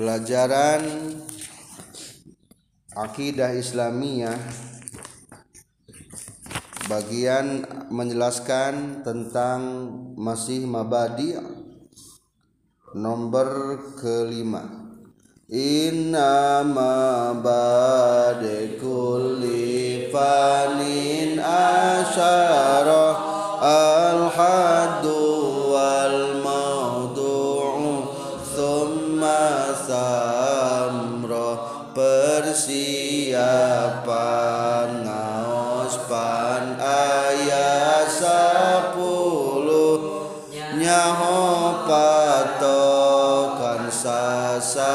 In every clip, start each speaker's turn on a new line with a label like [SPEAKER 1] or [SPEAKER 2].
[SPEAKER 1] pelajaran akidah Islamiyah bagian menjelaskan tentang masih mabadi nomor kelima. Inna mabadi kulli fanin asyara al-haddu Safan ayat sapuluh nyaho patokan sasaran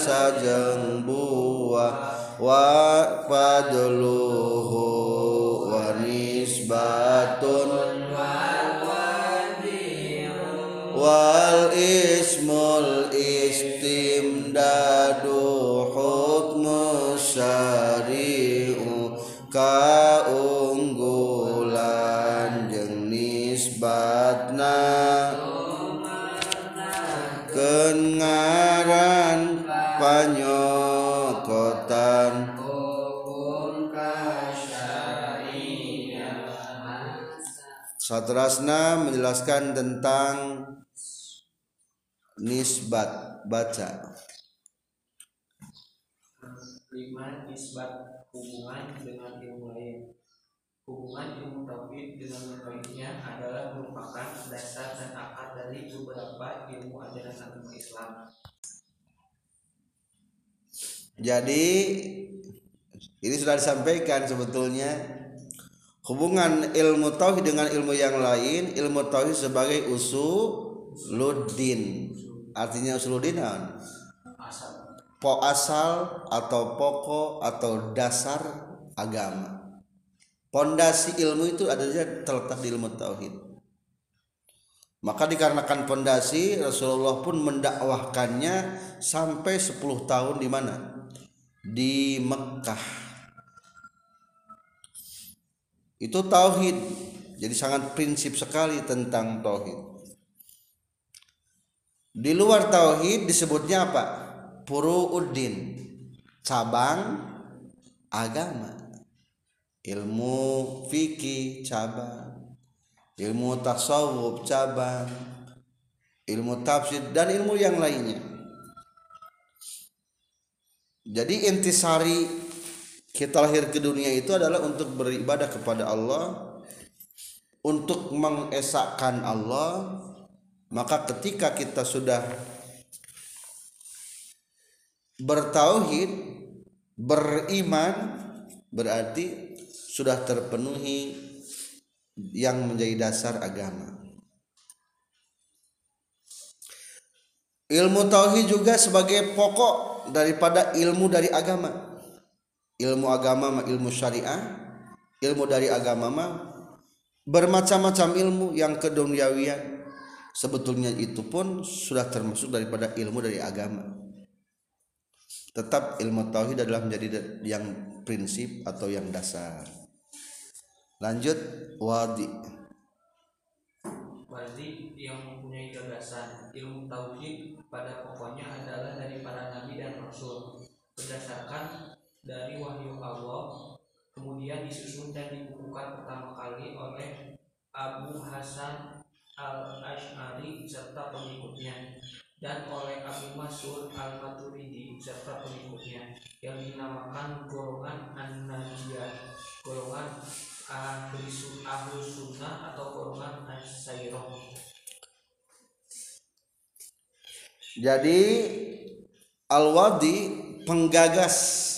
[SPEAKER 1] sajeng buah. Wa fadluhu wa nisbatun. Wal wal Satrasna menjelaskan tentang nisbat baca.
[SPEAKER 2] Lima nisbat hubungan dengan ilmu lain. Hubungan ilmu tauhid dengan lainnya adalah merupakan dasar dan akar dari beberapa ilmu ajaran agama Islam.
[SPEAKER 1] Jadi ini sudah disampaikan sebetulnya hubungan ilmu tauhid dengan ilmu yang lain ilmu tauhid sebagai usuluddin. Artinya usuluddin po asal atau pokok atau dasar agama. Pondasi ilmu itu adanya terletak di ilmu tauhid. Maka dikarenakan pondasi Rasulullah pun mendakwahkannya sampai 10 tahun di mana? Di Mekkah itu tauhid. Jadi sangat prinsip sekali tentang tauhid. Di luar tauhid disebutnya apa? Puruuddin cabang agama. Ilmu fikih cabang. Ilmu tasawuf cabang. Ilmu tafsir dan ilmu yang lainnya. Jadi intisari kita lahir ke dunia itu adalah untuk beribadah kepada Allah untuk mengesahkan Allah. Maka ketika kita sudah bertauhid beriman berarti sudah terpenuhi yang menjadi dasar agama. Ilmu tauhid juga sebagai pokok daripada ilmu dari agama ilmu agama mah ilmu syariah ilmu dari agama mah bermacam-macam ilmu yang keduniawian. Sebetulnya itu pun sudah termasuk daripada ilmu dari agama. Tetap ilmu tauhid adalah menjadi yang prinsip atau yang dasar. Lanjut wadi.
[SPEAKER 2] Wali yang mempunyai gagasan ilmu tauhid pada pokoknya adalah dari para nabi dan rasul. Berdasarkan dari wahyu Allah. Kemudian disusun dan dibukukan pertama kali oleh Abu Hasan al Ash'ari serta pengikutnya dan oleh Abu Mas'ud al Maturidi serta pengikutnya yang dinamakan golongan An-Najiyah golongan ahli sunnah atau golongan asyairah
[SPEAKER 1] jadi al-wadi penggagas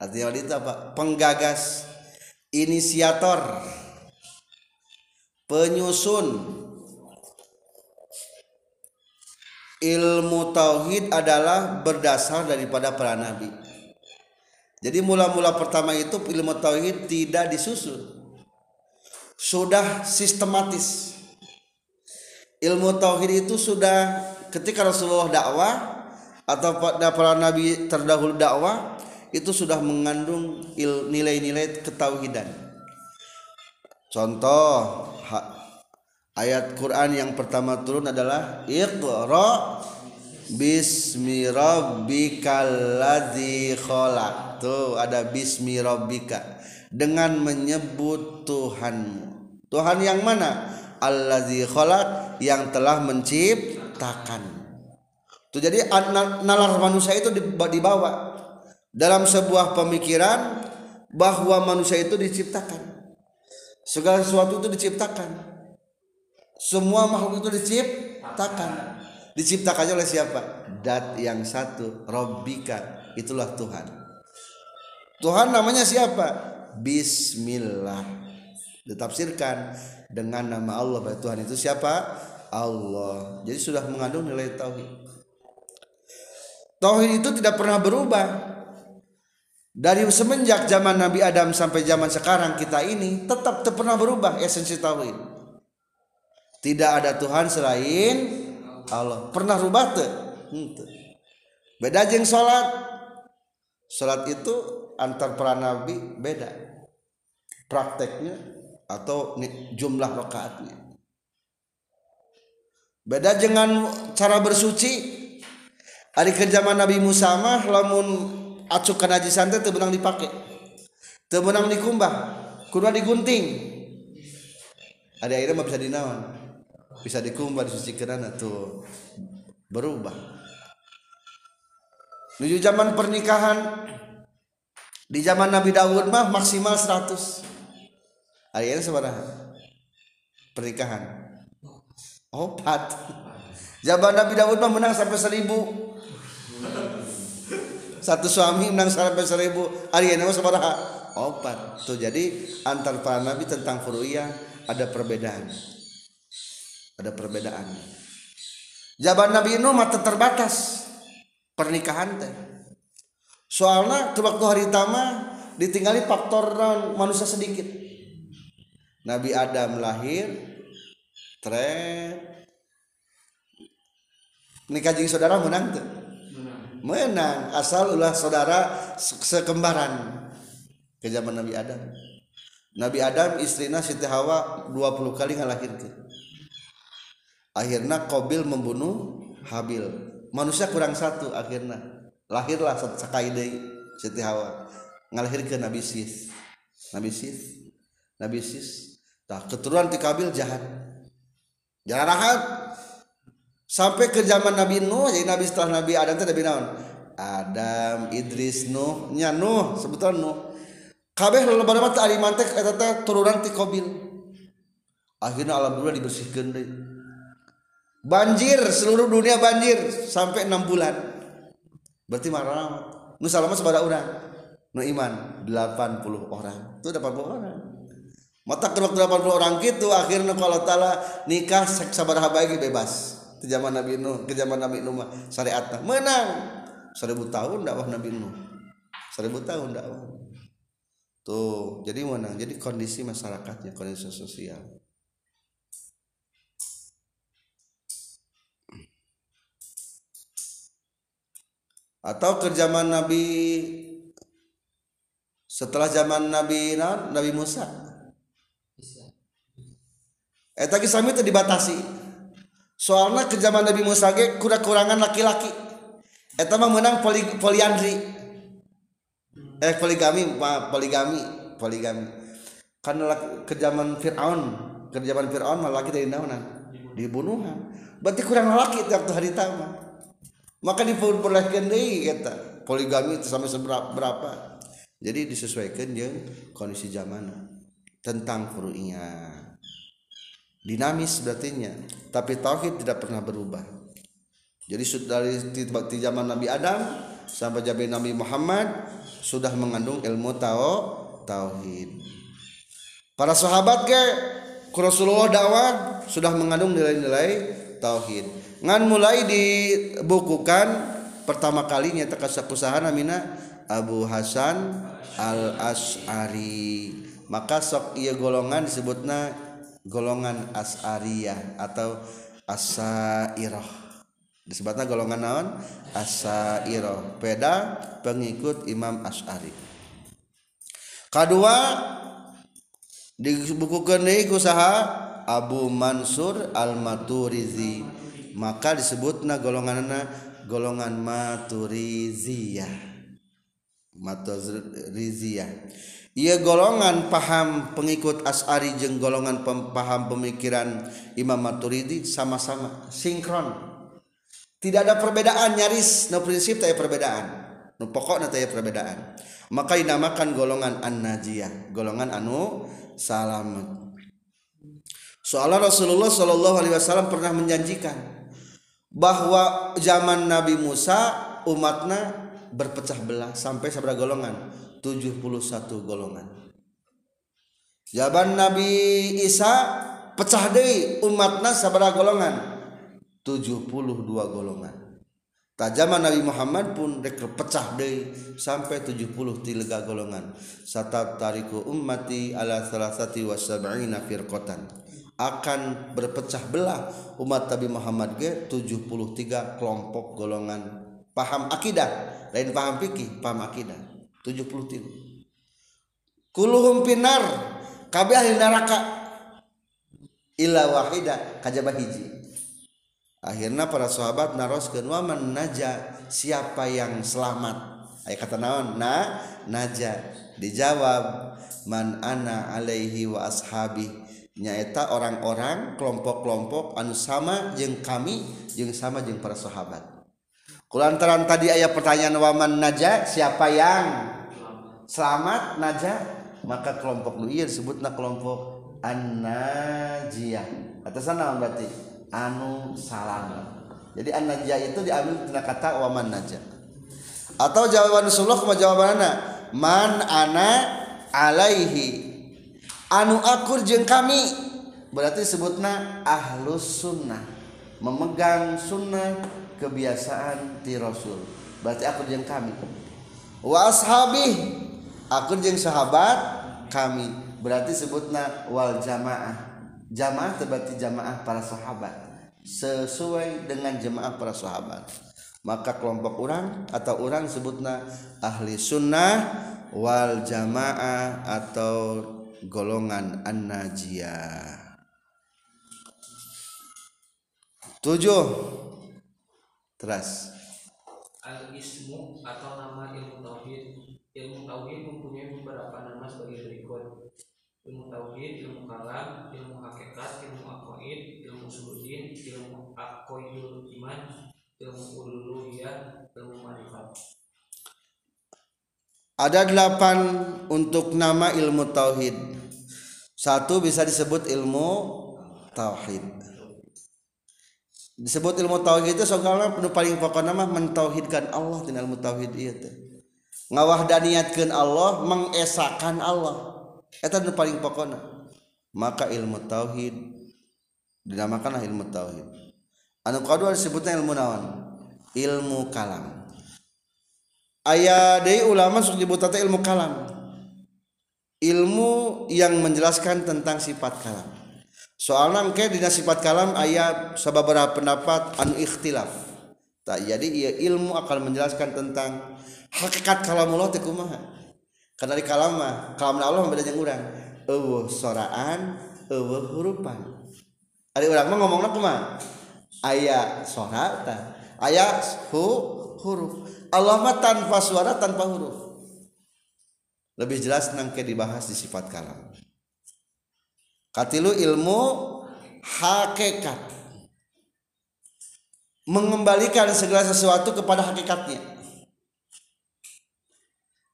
[SPEAKER 1] artinya itu apa? Penggagas inisiator penyusun. Ilmu tauhid adalah berdasar daripada para nabi. Jadi mula-mula pertama itu ilmu tauhid tidak disusun. Sudah sistematis. Ilmu tauhid itu sudah ketika Rasulullah dakwah atau para nabi terdahulu dakwah itu sudah mengandung il- nilai-nilai ketauhidan contoh ayat Quran yang pertama turun adalah Iqra Bismi rabbikal ladzi khalaq. Tuh ada bismi rabbika dengan menyebut Tuhanmu. Tuhan yang mana? Allazi khalaq yang telah menciptakan. Tuh jadi nalar manusia itu dibawa dalam sebuah pemikiran bahwa manusia itu diciptakan. Segala sesuatu itu diciptakan. Semua makhluk itu diciptakan. Diciptakannya oleh siapa? Dat yang satu Robbika itulah Tuhan. Tuhan namanya siapa? Bismillah. Ditafsirkan dengan nama Allah. Bahwa Tuhan itu siapa? Allah. Jadi sudah mengandung nilai tauhid. Tauhid itu tidak pernah berubah dari semenjak zaman Nabi Adam sampai zaman sekarang kita ini tetap pernah berubah esensi tauhid. Tidak ada Tuhan selain Allah. Pernah rubah tuh beda jeng salat salat itu antar para nabi beda. Prakteknya atau jumlah rakaatnya. Beda dengan cara bersuci. Hari ke zaman Nabi Musa mah lamun acukan haji santai teu benang dipakai teu benang dikumbah kudu digunting. Ada akhirnya mah bisa dinawan bisa dikumbah disucikan tuh berubah. Menuju zaman pernikahan di zaman Nabi Daud mah maksimal 100 akhirnya seberapa pernikahan. Opat. Zaman Nabi Daud mah menang sampai seribu satu suami menang sampai seribu. Akhirnya mah seberapa opat. Tuh jadi antar para nabi tentang furu'iyah ada perbedaan. Ada perbedaan. Zaman Nabi Nuh mata terbatas. Pernikahan teh. Soalnya ke waktu hari tama ditinggali faktor manusia sedikit. Nabi Adam lahir tren nikah jadi saudara menang tuh menang asal ulah saudara sekembaran. Ke zaman Nabi Adam. Nabi Adam istrinya Siti Hawa 20 kali ngalahirkan akhirnya Qabil membunuh Habil. Manusia kurang satu akhirnya lahirlah sakai deui Siti Hawa. Ngalahirkeun Nabi Sis. Nabi Sis. Nabi Sis. Tah keturunan ti Kabil jahat. Jahat sampai ke zaman Nabi Nuh jadi Nabi setelah Nabi Adam itu Nabi naon Adam Idris Nuh. Nya Nuh. Sebetulnya Nuh. Kabeh lolobana mah ari mantek eta turunan ti Qabil. Akhirnya alhamdulillah dibersihkeun deui. Banjir seluruh dunia banjir sampai enam bulan. Berarti marah nu salama sepada orang nu iman 80 orang. Itu 80 orang. Mata kerok 80 orang gitu akhirnya kalau taala nikah sabaraha baik bebas ke zaman Nabi Nuh ke zaman Nabi Nuh syariatnya menang. Seribu tahun dakwah Nabi Nuh. Seribu tahun dakwah. Tuh jadi menang. Jadi kondisi masyarakatnya kondisi sosial. Atau ke zaman Nabi setelah zaman Nabi Nabi Musa. Eta eh, sami itu dibatasi soalnya ke zaman Nabi Musa ge kurang-kurangan laki-laki. Eta mah menang poli, poliandri. Eh poligami poligami poligami. Karena ke zaman Fir'aun ke zaman Fir'aun malah laki dari naonan dibunuhan berarti kurang laki waktu hari tamat maka diperbolehkan deh kita poligami itu sampai seberapa berapa. Jadi disesuaikan dengan kondisi zaman tentang furu'nya dinamis berarti tapi tauhid tidak pernah berubah. Jadi dari di zaman Nabi Adam sampai zaman Nabi Muhammad sudah mengandung ilmu tau tauhid. Para sahabat ke Rasulullah dakwah sudah mengandung nilai-nilai tauhid. Ngan mulai dibukukan pertama kalinya teka usaha namina Abu Hasan al Ashari maka sok ia golongan disebutnya golongan As'ariyah atau Asairah. Disebutnya golongan naon? Asairah. Peda pengikut Imam Ash'ari kedua di usaha Abu Mansur al Maturizi maka disebut na golongan golongan maturiziyah. Maturiziyah ia golongan paham pengikut as'ari jeung golongan paham pemikiran Imam Maturidi sama-sama sinkron. Tidak ada perbedaan nyaris. No prinsip tak perbedaan. No pokok tak perbedaan. Maka dinamakan golongan an-najiyah golongan anu salamet. Soalnya Rasulullah Shallallahu Alaihi Wasallam pernah menjanjikan bahwa zaman Nabi Musa umatnya berpecah belah sampai seberapa golongan 71 golongan. Zaman Nabi Isa pecah deh umatnya seberapa golongan. 72 golongan. Tajaman Nabi Muhammad pun rek pecah deh sampai 70 tiga golongan. Satat tariku ummati ala salasati wasab'ina firqatan. Akan berpecah belah umat Nabi Muhammad ge 73 kelompok golongan. Paham akidah? Lain paham fikih paham akidah 70 tilu kuluhum pinar kabeh ahli neraka. Ila wahida kajabah hiji. Akhirnya para sahabat naroskeun wa man naja? Siapa yang selamat? Aya kata naon? Na naja. Dijawab man ana alaihi wa ashabi. Nyaeta orang-orang kelompok-kelompok anu sama jeung kami jeung sama jeung para sahabat. Kulantaran tadi ayat pertanyaan waman naja siapa yang? Selamat naja maka kelompok nu iya disebutna kelompok an-najiyah. Atas sana berarti anu selamat jadi an-najiyah itu diambil dari kata waman naja atau jawaban Rasulullah kuma jawabanna man ana alaihi. Anu akur jeng kami. Berarti sebutna ahlus sunnah. Memegang sunnah kebiasaan ti rasul. Berarti akur jeng kami. Wa ashabi akur jeng sahabat kami. Berarti sebutna wal jamaah. Jamaah berarti jamaah para sahabat. Sesuai dengan jamaah para sahabat. Maka kelompok orang atau orang sebutna ahli sunnah wal jamaah atau golongan an-najiyah. Tujuh teras
[SPEAKER 2] al-ismu atau nama ilmu tauhid ilmu tauhid mempunyai beberapa nama sebagai berikut ilmu tauhid ilmu kalam ilmu hakikat ilmu aqaid ilmu suludin ilmu aqaidul iman ilmu uluhiyah ilmu marifat
[SPEAKER 1] ada delapan untuk nama ilmu tauhid. Satu bisa disebut ilmu tauhid. Disebut ilmu tauhid itu soalnya penuh paling pokok nama mentauhidkan Allah dengan ilmu tauhid itu. Ngawahdaniyatkan Allah, mengesahkan Allah. Itu nu paling pokoknya. Maka ilmu tauhid dinamakanlah ilmu tauhid. Anu kedua disebutnya ilmu nawan. Ilmu kalam ayah dari ulama disebut ilmu kalam ilmu yang menjelaskan tentang sifat kalam soalnya ke dina sifat kalam ayat sababara pendapat anu ikhtilaf. Tak jadi ia ilmu akan menjelaskan tentang hakikat kalam Allah kumaha. Karena di kalam mah kalam Allah beda jeung urang. Eueuh soraan eueuh hurupan. Ari urang mah ngomongna kumaha? Aya sora aya hu huruf. Allah mah tanpa suara tanpa huruf. Lebih jelas nangke dibahas di sifat kalam katilu ilmu hakikat. Mengembalikan segala sesuatu kepada hakikatnya.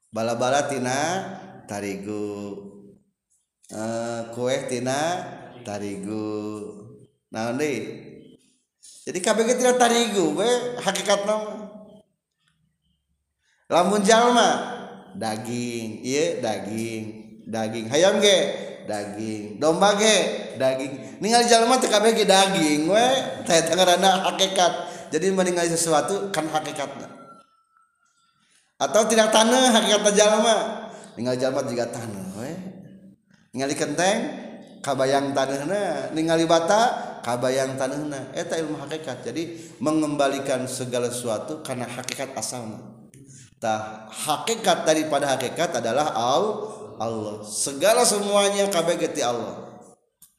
[SPEAKER 1] Bala-bala tina tarigu. E, kue tina tarigu. Nah deh jadi KBG tidak tarigu we hakikat nama lamun jalma daging iya daging daging. Hayam ge daging. Domba ge daging. Ningali jalma teu kabeh ge daging we. Teh ngaranna hakikat. Jadi meninggali sesuatu kan hakikatnya atau tidak tanah hakikatna jalma ningali jalma juga tanah we. Ningali kenteng kabayang tanahna. Ningali bata kabayang tanahna. Eh, Eta ilmu hakikat. Jadi mengembalikan segala sesuatu karena hakikat asalnya tah hakikat daripada hakikat adalah Allah segala semuanya kabeh geti Allah.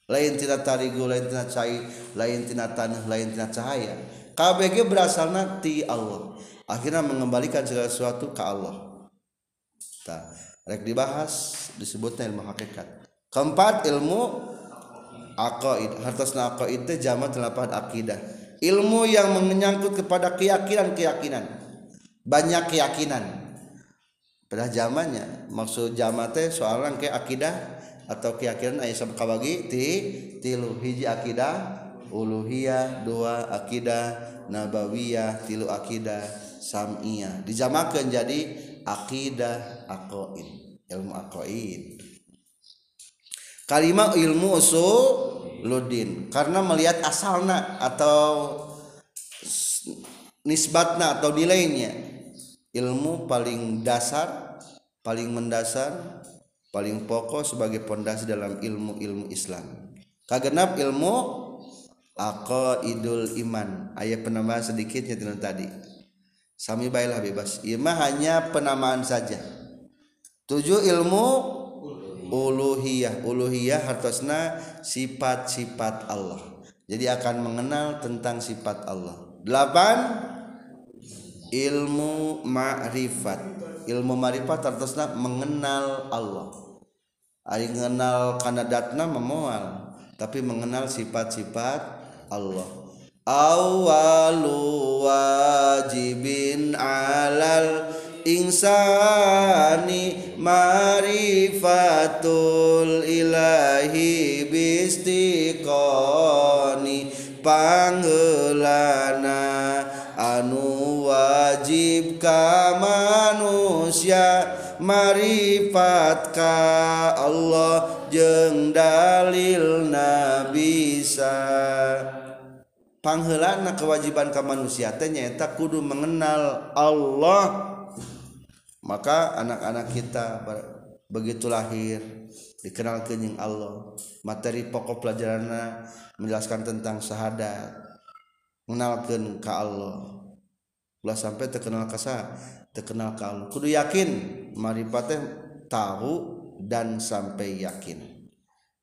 [SPEAKER 1] Lain tina tarigu lain tina cai lain tina tanah lain tina cahaya. KBG berasal nanti Allah. Akhirnya mengembalikan segala sesuatu ke Allah. Nah, rek dibahas disebutnya ilmu hakikat. Keempat ilmu aqaid. Hartosna aqaid itu jama telapan akidah. Ilmu yang menyangkut kepada keyakinan-keyakinan. Banyak keyakinan pada zamannya maksud jama teh soalan ke akidah atau keyakinan ayat sabab kabagi ti tilu hiji akidah uluhiyah dua akidah nabawiyah tilu akidah samiyah. Dijamakan jadi akidah aqaid ilmu aqaid kalimat ilmu usuludin karena melihat asalna atau nisbatna atau nilainya ilmu paling dasar paling mendasar paling pokok sebagai pondasi dalam ilmu-ilmu Islam. Kagenap ilmu aqaidul iman. Ayat penambahan sedikitnya tadi. Sami baiklah bebas. Imah hanya penamaan saja. Tujuh ilmu uluhiyah. Uluhiyah hartosna sifat-sifat Allah. Jadi akan mengenal tentang sifat Allah. Delapan ilmu ma'rifat. Ilmu ma'rifat hartosna mengenal Allah. Ari mengenal karena datna memual tapi mengenal sifat-sifat Allah. Awalu wajibin alal insani marifatul ilahi bistiqoni panggelana anu wajib ka manusia marifat ka Allah jeng dalil na bisa panghelana kewajiban ka manusia teh nyaeta kudu mengenal Allah. Maka anak-anak kita begitu lahir dikenal kenying Allah. Materi pokok pelajarannya menjelaskan tentang syahadat mengenalkan ke Allah. Ulah sampai terkenal kasa terkenal ke Allah kudu yakin maripatnya tahu dan sampai yakin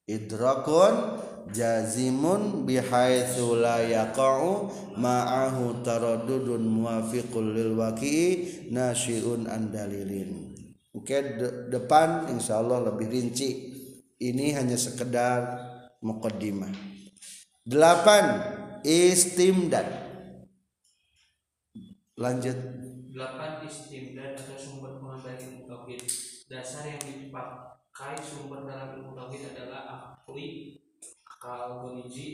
[SPEAKER 1] idrakun jazimun bihaitsu la yaqa'u ma'ahu taraddudun muwafiqul lil waqi'i nasyi'un an dalilin. Oke, de depan insyaallah lebih rinci. Ini hanya sekedar muqaddimah. 8 istimdad. Lanjut.
[SPEAKER 2] 8 istimdad atau sumber pengambilan tauhid. Dasar yang dipakai sumber dalam ilmu tauhid adalah akli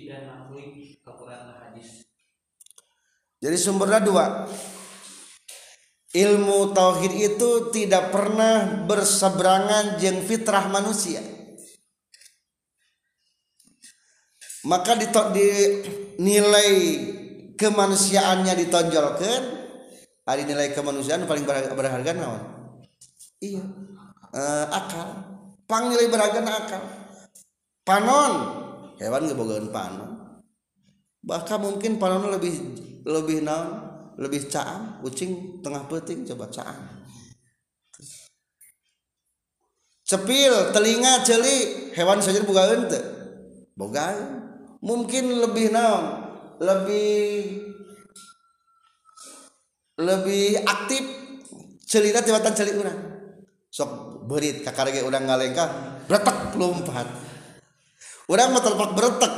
[SPEAKER 2] dan Al-Quran hadis.
[SPEAKER 1] Jadi sumbernya dua. Ilmu tauhid itu tidak pernah berseberangan jeng fitrah manusia. Maka di, di nilai kemanusiaannya ditonjolkan, hari nilai kemanusiaan paling berharga naon? Iya. Uh, akal. Pang nilai berharga na akal. Panon. Hewan ngebogaan panon. Bahkan mungkin panon lebih lebih naon? Lebih caang. Ucing tengah peting coba caang. Cepil telinga celi hewan saja boga ente boga mungkin lebih naon? Lebih lebih aktif celina tibatan celi urang. Sok berit kakarege urang ngalengkah retak lompat orang mah terpak beretek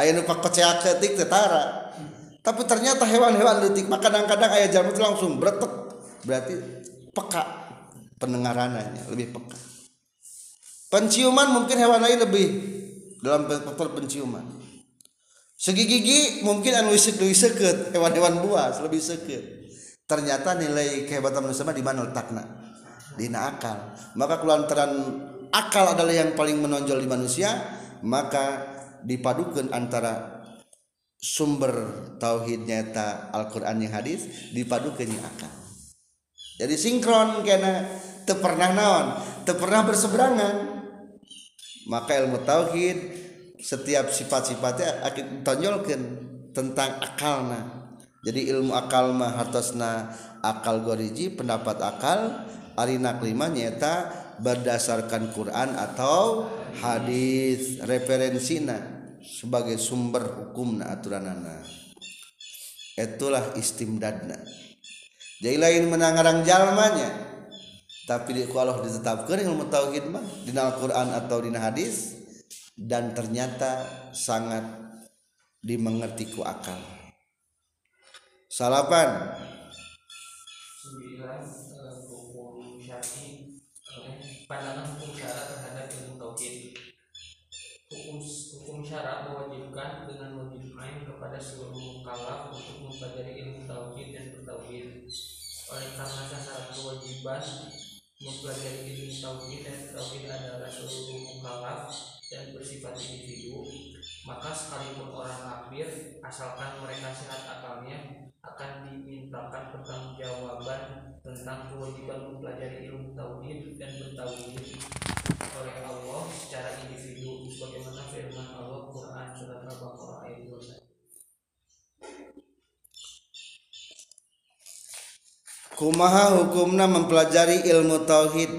[SPEAKER 1] ayah nupak pecah ketik tetara tapi ternyata hewan-hewan letik maka kadang-kadang ayah jamu itu langsung beretek berarti peka pendengarannya lebih peka. Penciuman mungkin hewan lain lebih dalam faktor penciuman. Segi gigi mungkin anu seket hewan-hewan buas lebih seket ternyata nilai kehebatan manusia di mana letaknya di akal. Maka kelantaran akal adalah yang paling menonjol di manusia maka dipadukan antara sumber tauhid nyata Al-Qur'an yang hadis dipadukan akal. Jadi sinkron karena pernah naon? Pernah berseberangan. Maka ilmu tauhid setiap sifat-sifatnya akan tonjolkan tentang akalna jadi ilmu akal mah hartosna akal goriji pendapat akal arina kelima nyata berdasarkan Quran atau hadis. Referensina sebagai sumber hukum na aturanana. Itulah istimdadna. Jadi lain menangarang jalmanya. Tapi di Allah ditetapkan ilmu tauhid mah di Al-Qur'an atau di hadis dan ternyata sangat dimengerti ku akal. Salapan.
[SPEAKER 2] Sembilan hukum syar'i pandangan hukum syarat terhadap ilmu tauhid. Hukum hukum syarat mewajibkan dengan wajib ain kepada seluruh mukallaf untuk mempelajari ilmu tauhid dan bertauhid. Oleh karena syarat kewajiban mempelajari ilmu tauhid dan tauhid adalah seluruh mukallaf dan bersifat individu, maka sekalipun orang kafir asalkan mereka sehat akalnya akan dimintakan pertanggungjawaban tentang kewajiban mempelajari ilmu tauhid dan bertauhid oleh Allah secara individu sebagaimana firman Allah Quran surat Al-Baqarah ayat 21.
[SPEAKER 1] Kumaha hukumna mempelajari ilmu tauhid?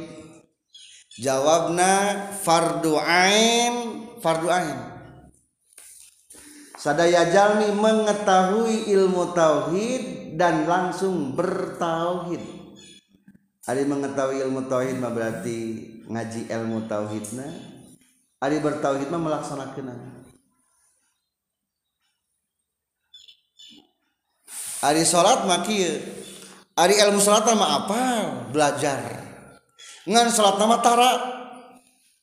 [SPEAKER 1] Jawabna fardu ain, fardu ain. Sadaya jalmi mengetahui ilmu tauhid dan langsung bertauhid. Ari mengetahui ilmu tauhid mah berarti ngaji ilmu tauhidna. Ari bertauhid mah melaksanakeunna. Ari salat mah kieu. Ari ilmu salat mah apa? Belajar. Ngan salat nama tara.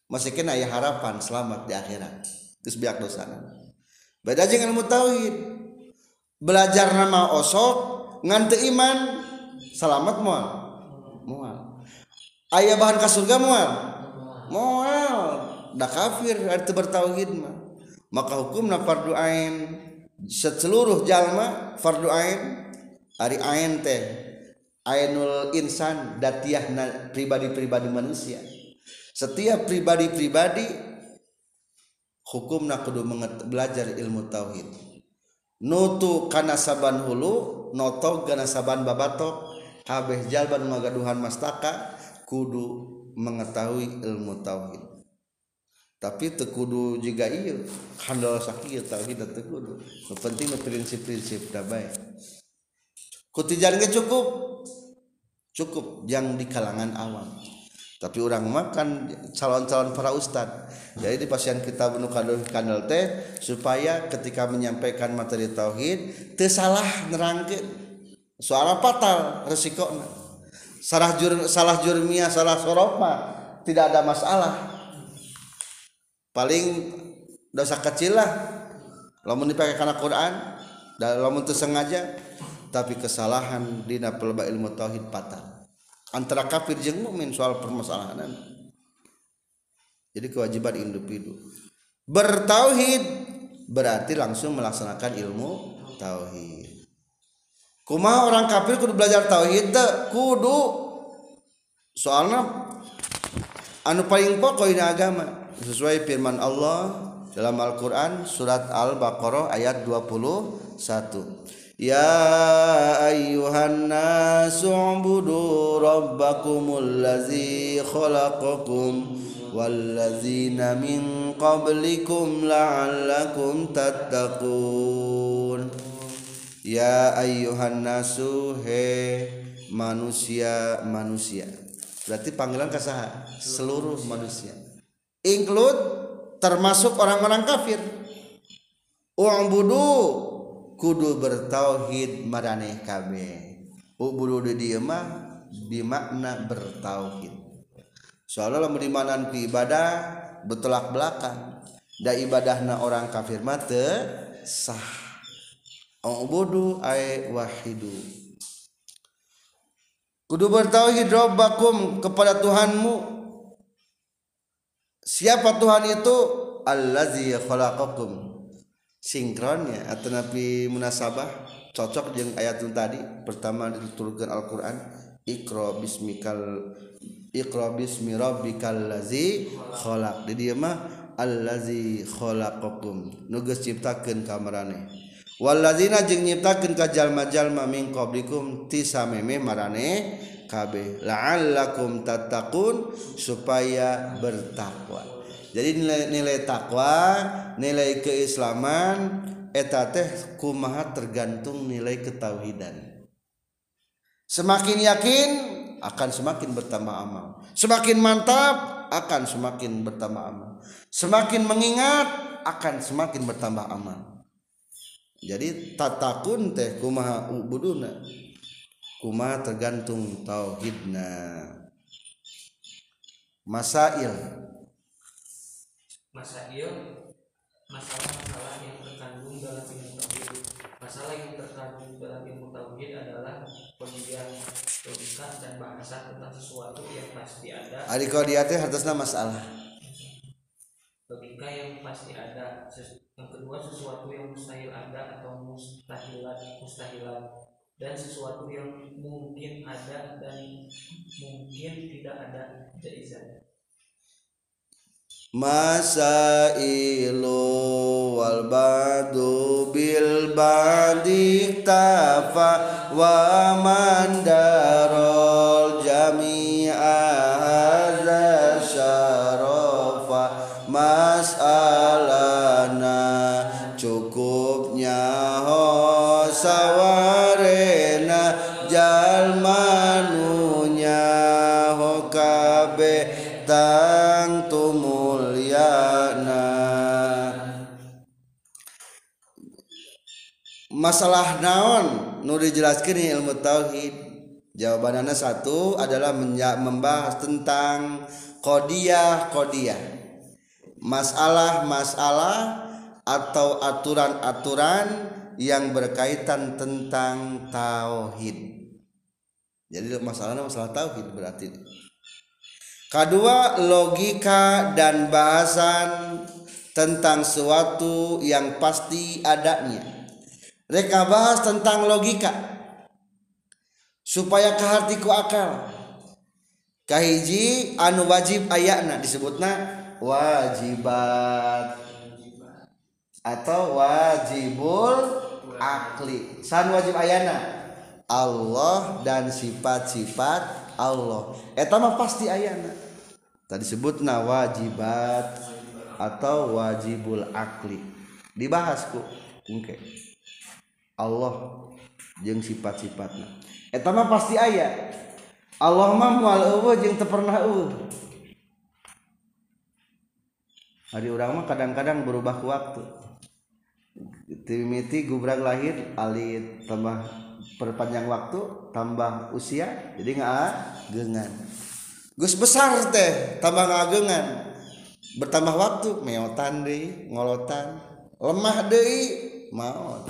[SPEAKER 1] Masih kena ya harapan selamat di akhirat. Terus biak dosana. beda jeung ilmu tauhid. Belajar nama osok ngan teu iman selamat moal moal aya bahan ka surga moal moal da kafir arti bertauhid mah. Maka hukumna fardu ain. Seluruh jalma fardu ain. Ari ain teh ainul insan datiah pribadi-pribadi manusia. Setiap pribadi-pribadi hukumna kudu belajar ilmu tauhid. Nutu kana saban hulu noto kana saban babatok kabeh jalban magaduhan mastaka kudu mengetahui ilmu tauhid. Tapi tekudu juga iya handal sakit tauhid dan tekudu no, penting no, prinsip-prinsip dah baik kutijarnya cukup. Cukup yang di kalangan awam. Tapi orang makan calon-calon para ustad. Jadi di pasien kita bunuh kanal teh supaya ketika menyampaikan materi tauhid teu salah nerangkeun suara fatal resiko salah jur salah jurmia salah sorok mah tidak ada masalah. Paling dosa kecil lah. Lamun dipakai karena Quran dan lamun sengaja tapi kesalahan dina pelba ilmu tauhid patah antara kafir jeung mukmin soal permasalahan. Jadi kewajiban individu. Bertauhid berarti langsung melaksanakan ilmu tauhid. Kuma orang kafir kudu belajar tauhid kudu. Soalnya anu paling pokok ini agama. Sesuai firman Allah dalam Al-Quran surat Al-Baqarah ayat 21 Ya ayyuhan nasu ubudu rabbakumul ladzi khalaqakum walladzina min qablikum la'allakum tattaqun. Ya ayyuhan nasu he manusia manusia. Berarti panggilan kasaha? Seluruh manusia. Include termasuk orang-orang kafir. U'budu kudu bertauhid maraneh kabeh. Ubudu di dieu mah bimakna bertauhid. Soalnya lamun dimanan ku ibadah betulak belakang. Da ibadahna orang kafir mah teu sah. Ubudu ay wahidu. Kudu bertauhid rabbakum kepada Tuhanmu. Siapa Tuhan itu? Allazi khalaqakum sinkronnya atau nabi munasabah cocok dengan ayat tadi. Pertama dituturkan Al-Quran Iqra bismikal Iqra bismi rabbikal lazi kholak di dia mah allazi kholakakum nugas ciptakan kamarane. Walazina jeng nyiptakan kajalma-jalma min qablikum tisameme marane kabeh. La'allakum tatakun supaya bertakwa. Jadi nilai-nilai takwa nilai keislaman eta teh kumaha tergantung nilai ketauhidan. Semakin yakin akan semakin bertambah amal. Semakin mantap akan semakin bertambah amal. Semakin mengingat akan semakin bertambah amal. Jadi tatakun teh kumaha ubuduna? Kumaha tergantung tauhidna? Masail
[SPEAKER 2] masail masalah-masalah yang terkandung dalam ilmu tauhid. Masalah yang terkandung dalam ilmu tauhid adalah pengujian logika dan bahasa tentang sesuatu yang pasti ada.
[SPEAKER 1] Ari dia teh hartosna masalah.
[SPEAKER 2] Logika yang pasti ada yang kedua sesuatu yang mustahil ada atau mustahilat mustahilat. Dan sesuatu yang mungkin ada dan mungkin tidak ada. Jaizan
[SPEAKER 1] Masailu wal badu bil badi tafa wa mandarol jami'a hadza syarafa masalah naon? Nu dijelaskan di ilmu tauhid. Jawabannya satu adalah membahas tentang kodiah kodiah. Masalah-masalah atau aturan-aturan yang berkaitan tentang tauhid. Jadi masalahnya masalah tauhid berarti. Kedua, logika dan bahasan tentang sesuatu yang pasti adanya. Mereka bahas tentang logika supaya kehartiku akal. Kahiji anu wajib ayakna disebutna wajibat atau wajibul akli. San wajib ayana Allah dan sifat-sifat Allah. Eta mah pasti ayana. Tadi sebutna wajibat atau wajibul akli. Dibahas ku engke. Allah jeung sifat-sifatna. Eta mah pasti aya. Allah mah moal teu pernah. Hari urang mah kadang-kadang berubah ku waktu. Timiti gubrak lahir alit tambah perpanjang waktu tambah usia jadi nggak gengan Gus besar teh tambah ngagengan bertambah waktu meotan deh ngolotan lemah deh mau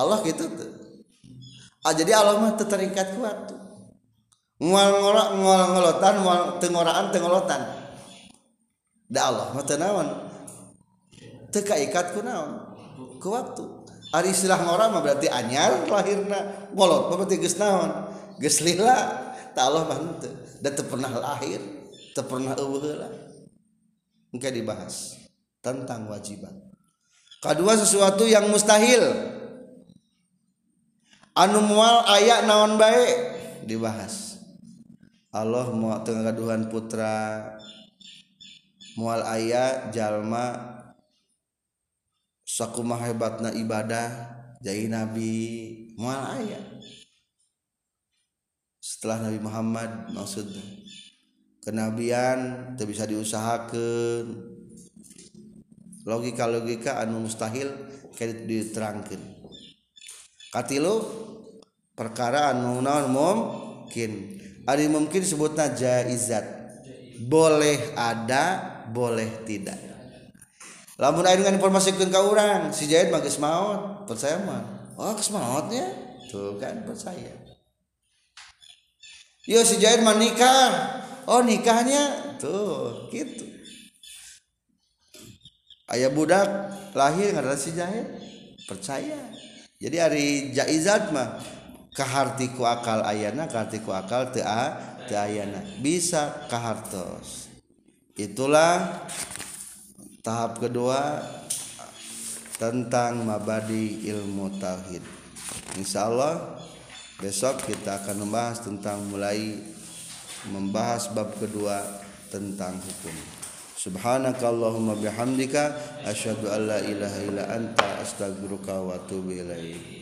[SPEAKER 1] Allah gitu tuh. Ah, jadi Allah mah terikat ku waktu. Ngol ngolak ngol ngolotan ngol tengoraan tengolotan. Da Allah mah teu naon? Teu kaikat ku naon? Ku waktu. Ari istilah ngora mah berarti anyar lahirna. Ngolot mah berarti geus naon? Geus lila. Tak Allah mah henteu da teu pernah lahir teu pernah eueuh heula engke dibahas tentang wajiban kedua sesuatu yang mustahil anu mual aya naon baik dibahas. Allah mau tenggaduhan putra. Mual aya jalma sakumaha hebatna ibadah jadi nabi. Mual aya. Setelah Nabi Muhammad maksudnya. Kenabian teu bisa diusahakan logika-logika anu mustahil kayak diterangkan katilu perkara anu naon mungkin. Ari mungkin disebutna jaizat. Boleh ada boleh tidak. Lamun aya dengan informasikan ke orang si Jahid mah maot percaya mah. Oh geus maotnya tuh kan percaya yo si Jahid mah nikah. Oh nikahnya? Tuh gitu. Ayah budak lahir ngarana si Jahid percaya jadi hari jaizat mah kahartiku akal ayana kahartiku akal teu ayana. Bisa kahartos itulah tahap kedua tentang mabadi ilmu tauhid. Insya Allah besok kita akan membahas tentang mulai membahas bab kedua tentang hukum subhanakallahumma bihamdika asyhadu an la ilaha illa anta astaghfiruka wa atubu ilaik